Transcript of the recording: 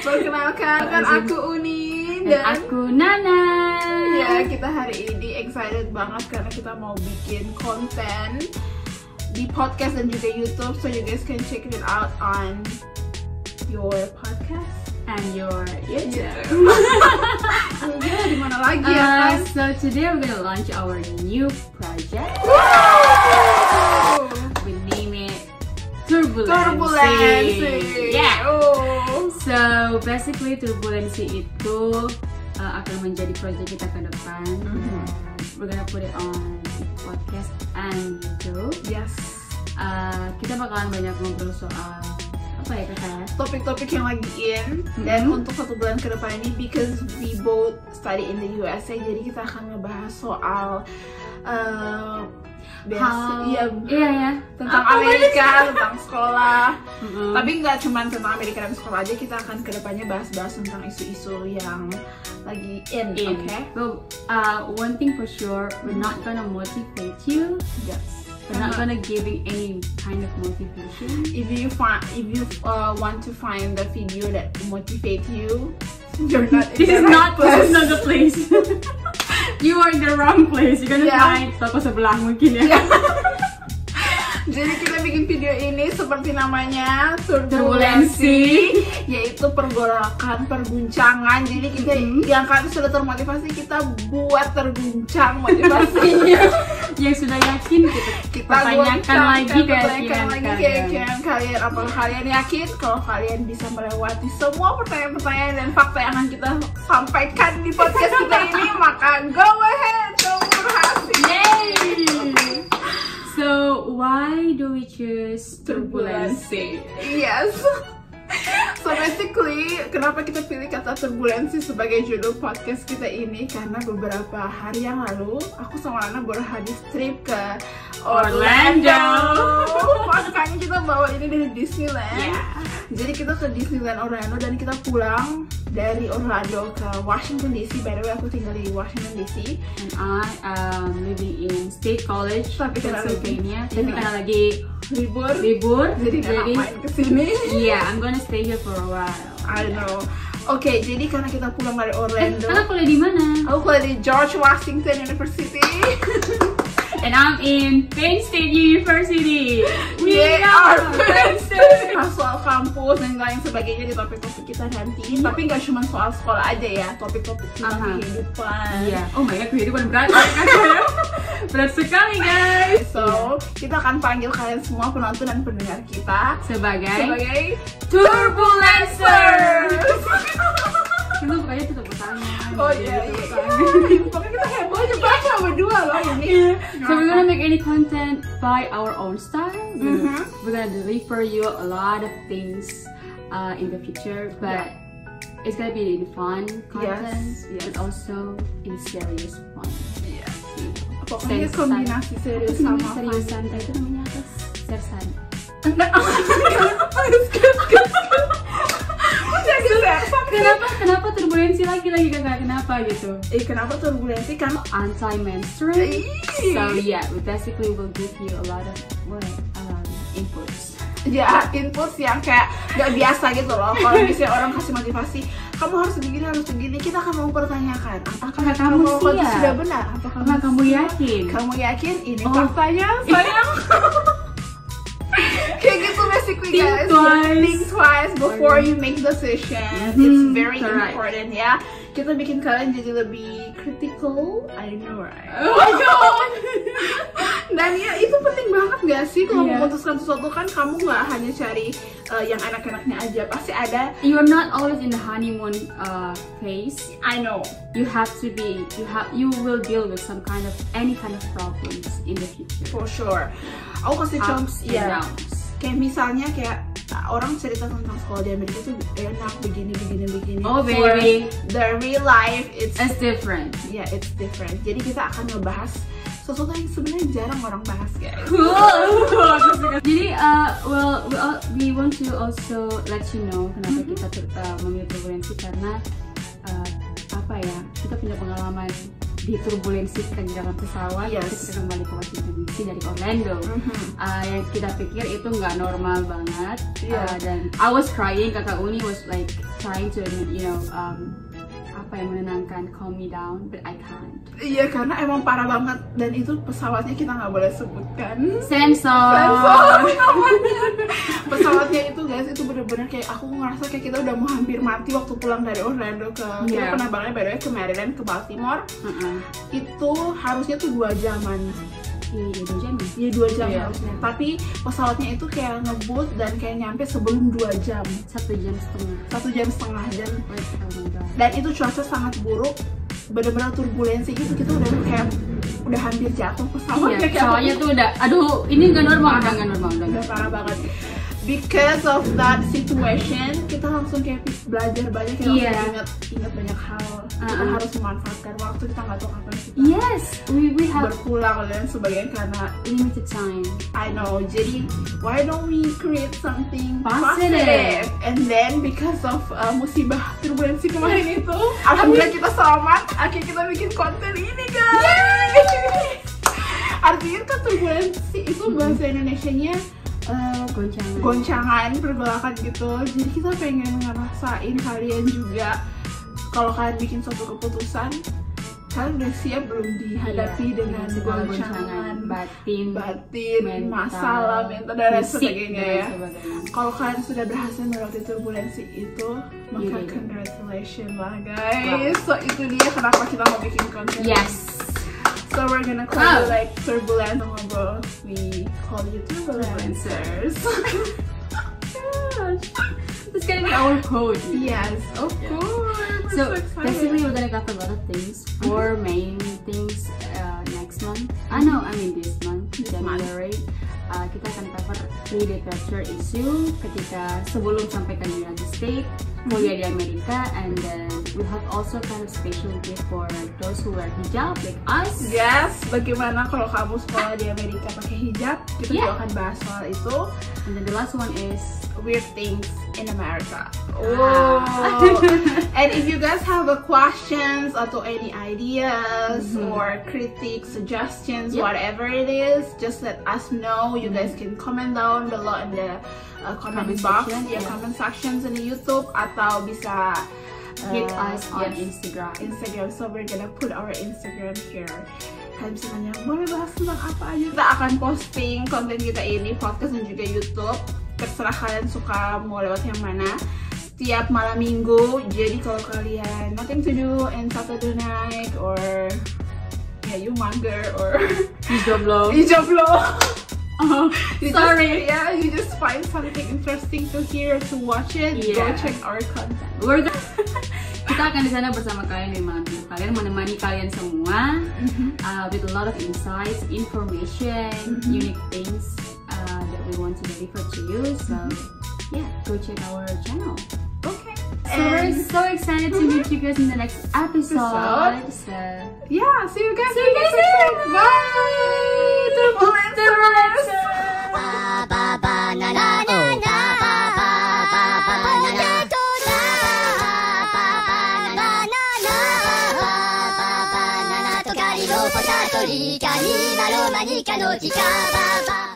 Perkenalkan kan aku Uni Dan dan aku Nana. ya kita hari ini excited banget karena kita mau bikin konten di podcast dan juga YouTube so you guys can check it out on your podcast. and your YouTube. Ya di mana lagi ya Uh, kan? so today we're gonna launch our new project. We name it Turbulency. Turbulensi. Yeah. Oh. So basically turbulensi itu uh, akan menjadi project kita ke depan. Mhm. We're gonna put it on podcast and YouTube. Yes. Uh, kita bakalan banyak ngobrol soal apa ya kakak? Topik-topik yang lagi in dan Mhm. untuk satu bulan ke depan ini because we both study in the USA jadi kita akan ngebahas soal uh, basic, How- ya, iya ya tentang Apa Amerika, tentang sekolah. Mm-mm. Tapi nggak cuma tentang Amerika dan sekolah aja, kita akan ke depannya bahas-bahas tentang isu-isu yang lagi in, in. oke? Well, uh, one thing for sure, we're not gonna motivate you. Yes. We're not gonna giving any kind of motivation. if you find if you uh, want to find the video that motivate you, you're not This is not this is not the place. you are in the wrong place. You're gonna Yeah. find toko sebelah mungkin ya. Jadi kita bikin video ini seperti namanya Turbulensi. yaitu pergolakan, perguncangan. Jadi kita Mhm. yang kan sudah termotivasi kita buat terguncang motivasinya. Yang sudah yakin kita, kita pertanyakan goncangkan, lagi keyakinan lagi kalian. keyakinan kalian. Apakah kalian yakin kalau kalian bisa melewati semua pertanyaan-pertanyaan dan fakta yang akan kita sampaikan di podcast kita ini? Maka go ahead, kamu berhasil. Yay! So why do we choose turbulency? Yes. So basically, kenapa kita pilih kata turbulensi sebagai judul podcast kita ini? Karena beberapa hari yang lalu, aku sama Lana baru habis trip ke Orlando. Orlando. Makanya kita bawa ini dari Disneyland. Yeah. Jadi kita ke Disneyland Orlando dan kita pulang dari Orlando ke Washington DC. By the way, aku tinggal di Washington DC. And I am living in State College, Tapi Pennsylvania. Tapi Iya. karena lagi Libur. libur, Jadi jadi ke sini. yeah, I'm gonna stay here for a while. I don't know. Oke, jadi karena kita pulang dari Eh, Orlando. kakak kuliah di mana? Aku kuliah di George Washington University. And I'm in Penn State University. We We are friends. Bahas soal kampus dan lain sebagainya di topik-topik kita nanti. Tapi nggak cuma soal sekolah aja ya, topik-topik tentang Aha. kehidupan. Iya. Oh my god, kehidupan berat kan? Berat sekali guys. So, kita akan panggil kalian semua penonton dan pendengar kita Sebagai, sebagai Turbulencers. Itu pokoknya tutup tangan. Oh iya, iya. Tangan. Pokoknya kita heboh aja baca berdua loh ini. So we're gonna make any content by our own style. We're, Mhm. we're gonna deliver you a lot of things uh, in the future, but it's gonna be in fun content, yes. but also in serious fun. Iya. Pokoknya Seriusan. kombinasi serius Sama sama serius fun. santai itu namanya apa? Sersan. Sersan. Kenapa kenapa turbulensi lagi lagi kakak? Kenapa gitu? Eh kenapa turbulensi kan? Anti menstrual. So yeah, we basically will give you a lot of what um, inputs. Ya input yang kayak nggak biasa gitu loh. Kalau misalnya orang kasih motivasi, kamu harus begini harus begini, kita akan mempertanyakan apakah kamu kamu siap? sudah benar? Apakah Apakah kamu siap? yakin? Kamu yakin ini Oh. faktanya sayang? basically Think guys. twice. Think twice before you make decision. It's Mhm, very correct. important ya. Kita bikin kalian jadi lebih critical. I know right. Oh my god. Dan ya itu penting banget gak sih kalau Iya. memutuskan sesuatu kan kamu nggak hanya cari uh, yang enak-enaknya aja pasti ada You're not always in the honeymoon uh, phase. I know You have to be. You have. You will deal with some kind of any kind of problems in the future. for sure. Aku kasih contoh and ya. Kayak misalnya kayak orang cerita tentang sekolah di Amerika tuh enak begini begini begini. Oh, For baby. the real life it's It's different. yeah it's different. Jadi kita akan ngebahas sesuatu yang sebenarnya jarang orang bahas guys. Jadi, uh, well, we, all, we want to also let you know kenapa kita tur, uh, memilih turbulensi karena uh, apa ya kita punya pengalaman di turbulensi kita di dalam pesawat Yes. kita kembali ke Washington DC dari Orlando Uh, yang kita pikir itu nggak normal banget Iya. Uh, dan I was crying kakak Uni was like trying to you know um, apa yang menenangkan calm me down but I can't Iya karena emang parah banget dan itu pesawatnya kita nggak boleh sebutkan. sensor, Sensor. Pesawatnya itu guys itu bener-bener kayak aku ngerasa kayak kita udah mau hampir mati waktu pulang dari Orlando ke kita Iya. penerbangannya by the way ke Maryland ke Baltimore Uh-uh. itu harusnya tuh dua jaman Iya, iya, dua jam ya? Iya dua jam Iya. harusnya. Tapi pesawatnya itu kayak ngebut dan kayak nyampe sebelum dua jam. Satu jam setengah. Satu jam setengah dan dan itu cuaca sangat buruk bener-bener turbulensi gitu kita udah kayak udah hampir jatuh pesawatnya. Iya, kayak soalnya tuh udah, aduh ini nggak normal, udah nggak normal, udah parah banget because of that situation kita langsung kayak belajar banyak kita Iya. langsung ingat ingat banyak hal kita Uh-uh. harus memanfaatkan waktu kita nggak tahu kapan kita Yes, we we have berpulang dan sebagainya karena limited time. I know jadi why don't we create something Positive. and then because of uh, musibah turbulensi kemarin itu alhamdulillah kita selamat akhirnya kita bikin konten ini guys artinya kan turbulensi itu bahasa Indonesianya uh, Goncangan. goncangan pergolakan gitu. Jadi kita pengen ngerasain kalian juga. Kalau kalian bikin suatu keputusan kalian udah siap belum dihadapi Iya, dengan segala goncangan? batin, batin mental, masalah mental dan lain sebagainya ya. kalau kalian sudah berhasil melewati turbulensi itu maka Iya, iya. congratulations lah guys. So itu dia kenapa kita mau bikin konten Yes. So we're gonna call Wow. you like turbulent bro we call you turbulencers It's gonna be our code. yes of Yeah. course So we're basically, we're gonna cover a lot of things. Four main things uh, next month. I know, I mean this month, This month. January. Uh, kita akan cover three departure issue ketika sebelum sampai ke United States, kuliah di Amerika, and then we have also kind of special gift for those who wear hijab like us. Yes, bagaimana kalau kamu sekolah di Amerika pakai hijab? Kita Yeah. juga akan bahas soal itu. And then the last one is Weird things in America. Oh. and if you guys have a questions atau any ideas Mhm. or critiques, suggestions, Yeah. whatever it is, just let us know. You guys can comment down below in the uh, comment, Comment box, section, ya yeah. comment sections in YouTube atau bisa hit uh, us on yes. Instagram. Instagram so we're gonna put our Instagram here kalian bisa nanya boleh bahas tentang apa aja kita akan posting konten kita ini podcast dan juga YouTube terserah kalian suka mau lewat yang mana setiap malam minggu jadi kalau kalian nothing to do in Saturday night or ya you mager or Hijab lo. you jomblo Oh, You sorry. just, yeah you just find something interesting to hear to watch it go Yeah. check our content We're gonna- kita akan di sana bersama kalian di malam minggu. Kalian menemani kalian semua uh, with a lot of insights, information, Mhm. unique things uh, that we want to deliver to you. So yeah, go check our channel. okay So we're so excited to meet you guys in the next episode. Episode. So Yeah, see you guys. See you guys soon. Bye. Turbulencers. ba ba ba na na na na ba ba ba ba na na potato na ba ba ba na na na na ba ba